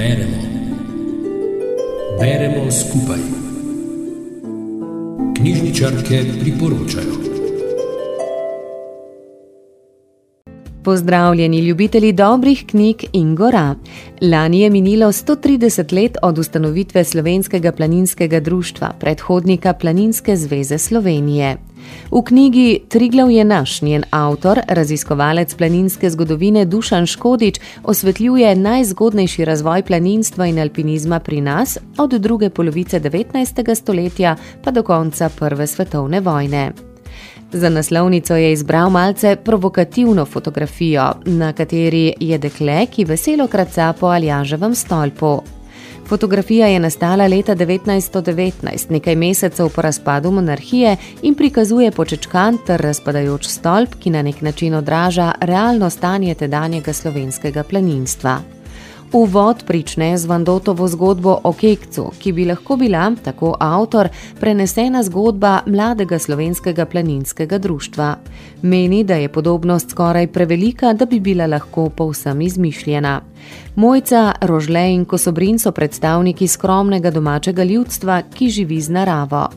Beremo. Beremo skupaj. Knjižničarke priporočajo. Pozdravljeni, ljubitelji dobrih knjig in gora. Lani je minilo 130 let od ustanovitve Slovenskega planinskega društva, predhodnika Planinske zveze Slovenije. V knjigi Triglav je naš, njen avtor, raziskovalec planinske zgodovine Dušan Škodič, osvetljuje najzgodnejši razvoj planinstva in alpinizma pri nas od druge polovice 19. stoletja pa do konca Prve svetovne vojne. Za naslovnico je izbral malce provokativno fotografijo, na kateri je dekle, ki veselo kraca po Aljaževem stolpu. Fotografija je nastala leta 1919, nekaj mesecev po razpadu monarhije in prikazuje počečkan ter razpadajoč stolp, ki na nek način odraža realno stanje tedanjega slovenskega planinstva. Uvod prične z Vandotovo zgodbo o Kekcu, ki bi lahko bila, tako avtor, prenesena zgodba mladega slovenskega planinskega društva. Meni, da je podobnost skoraj prevelika, da bi bila lahko povsem izmišljena. Mojca, Rožle in Kosobrin so predstavniki skromnega domačega ljudstva, ki živi z naravo.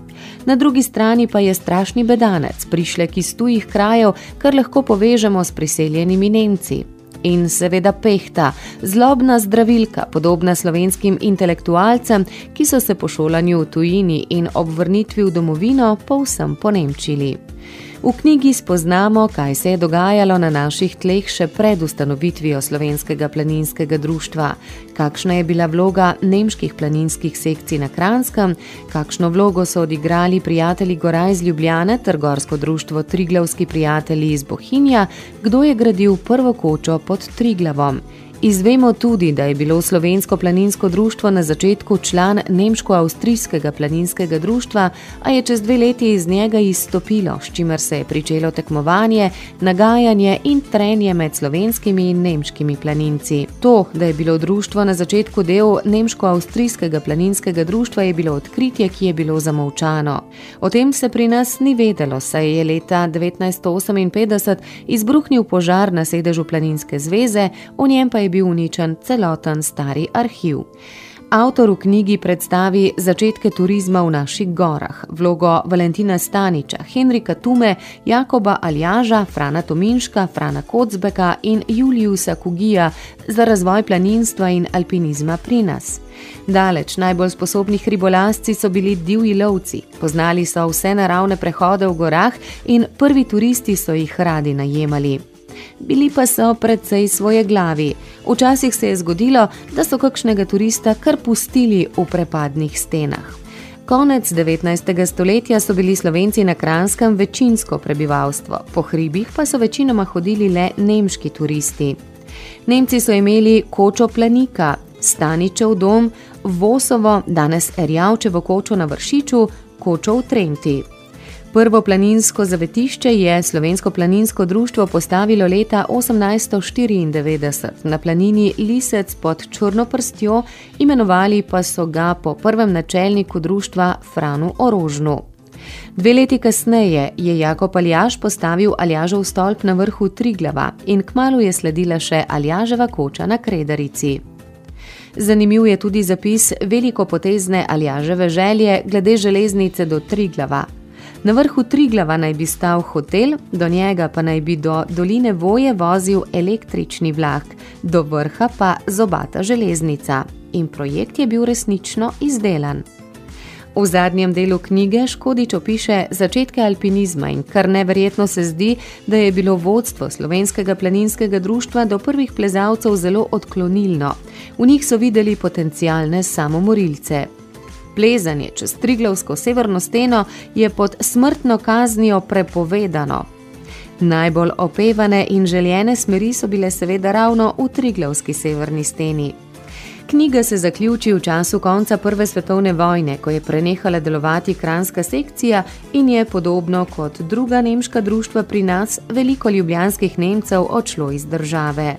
Na drugi strani pa je strašni bedanec, prišlek iz tujih krajev, kar lahko povežemo s priseljenimi Nemci in seveda pehta, zlobna zdravilka, podobna slovenskim intelektualcem, ki so se po šolanju v tujini in ob vrnitvi v domovino povsem ponemčili. V knjigi spoznamo, kaj se je dogajalo na naših tleh še pred ustanovitvijo slovenskega planinskega društva, kakšna je bila vloga nemških planinskih sekcij na Kranskem, kakšno vlogo so odigrali prijatelji Gora iz Ljubljane ter Gorsko društvo Triglavski prijatelji iz Bohinja, kdo je gradil prvo kočo pod Triglavom. Izvemo tudi, da je bilo Slovensko planinsko društvo na začetku član Nemško-Avstrijskega planinskega društva, a je čez dve leti iz njega izstopilo, s čimer se je pričelo tekmovanje, nagajanje in trenje med slovenskimi in nemškimi planinci. To, da je bilo društvo na začetku del Nemško-Avstrijskega planinskega društva, je bilo odkritje, ki je bilo zamovčano. O tem se pri nas ni vedelo, saj je leta 1958 izbruhnil požar na sedežu Planinske zveze, v njem pa je bil uničen celoten stari arhiv. Avtor v knjigi predstavi začetke turizma v naših gorah, vlogo Valentina Staniča, Henrika Tume, Jakoba Aljaža, Frana Tominška, Frana Kocbeka in Juliusa Kugija za razvoj planinstva in alpinizma pri nas. Daleč najbolj sposobni hribolasci so bili divji lovci, poznali so vse naravne prehode v gorah in prvi turisti so jih radi najemali bili pa so precej svoje glavi. Včasih se je zgodilo, da so kakšnega turista kar pustili v prepadnih stenah. Konec 19. stoletja so bili Slovenci na Kranskem večinsko prebivalstvo, po hribih pa so večinoma hodili le nemški turisti. Nemci so imeli kočo planika, staničev dom, Vosovo, danes Erjavčevo kočo na Vršiču, kočo v Trenti. Prvo planinsko zavetišče je Slovensko planinsko društvo postavilo leta 1894 na planini Lisec pod Črnoprstjo, imenovali pa so ga po prvem načelniku društva Franu Orožnu. Dve leti kasneje je Jakob Aljaš postavil Aljažev stolp na vrhu Triglava in kmalo je sledila še Aljaževa koča na Kredarici. Zanimiv je tudi zapis velikopotezne Aljaževe želje glede železnice do Triglava. Na vrhu Triglava naj bi stal hotel, do njega pa naj bi do doline Voje vozil električni vlak, do vrha pa zobata železnica. In projekt je bil resnično izdelan. V zadnjem delu knjige Škodič opiše začetke alpinizma in kar neverjetno se zdi, da je bilo vodstvo slovenskega planinskega društva do prvih plezalcev zelo odklonilno. V njih so videli potencijalne samomorilce, plezanje čez Triglavsko severno steno je pod smrtno kaznijo prepovedano. Najbolj opevane in željene smeri so bile seveda ravno v Triglavski severni steni. Knjiga se zaključi v času konca Prve svetovne vojne, ko je prenehala delovati kranska sekcija in je podobno kot druga nemška društva pri nas veliko ljubljanskih Nemcev odšlo iz države.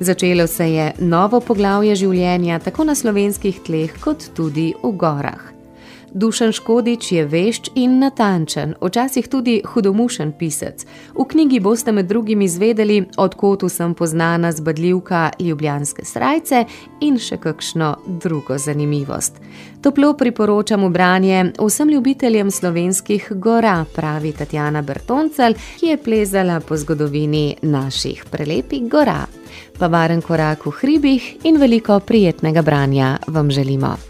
Začelo se je novo poglavje življenja tako na slovenskih tleh, kot tudi v gorah. Dušan Škodič je vešč in natančen, včasih tudi hudomušen pisec. V knjigi boste med drugim izvedeli, odkot sem poznana zbadljivka Ljubljanske srajce in še kakšno drugo zanimivost. Toplo priporočam branje vsem ljubiteljem slovenskih gora, pravi Tatjana Bertoncel, ki je plezala po zgodovini naših prelepih gora. Pa varen korak v hribih in veliko prijetnega branja vam želimo.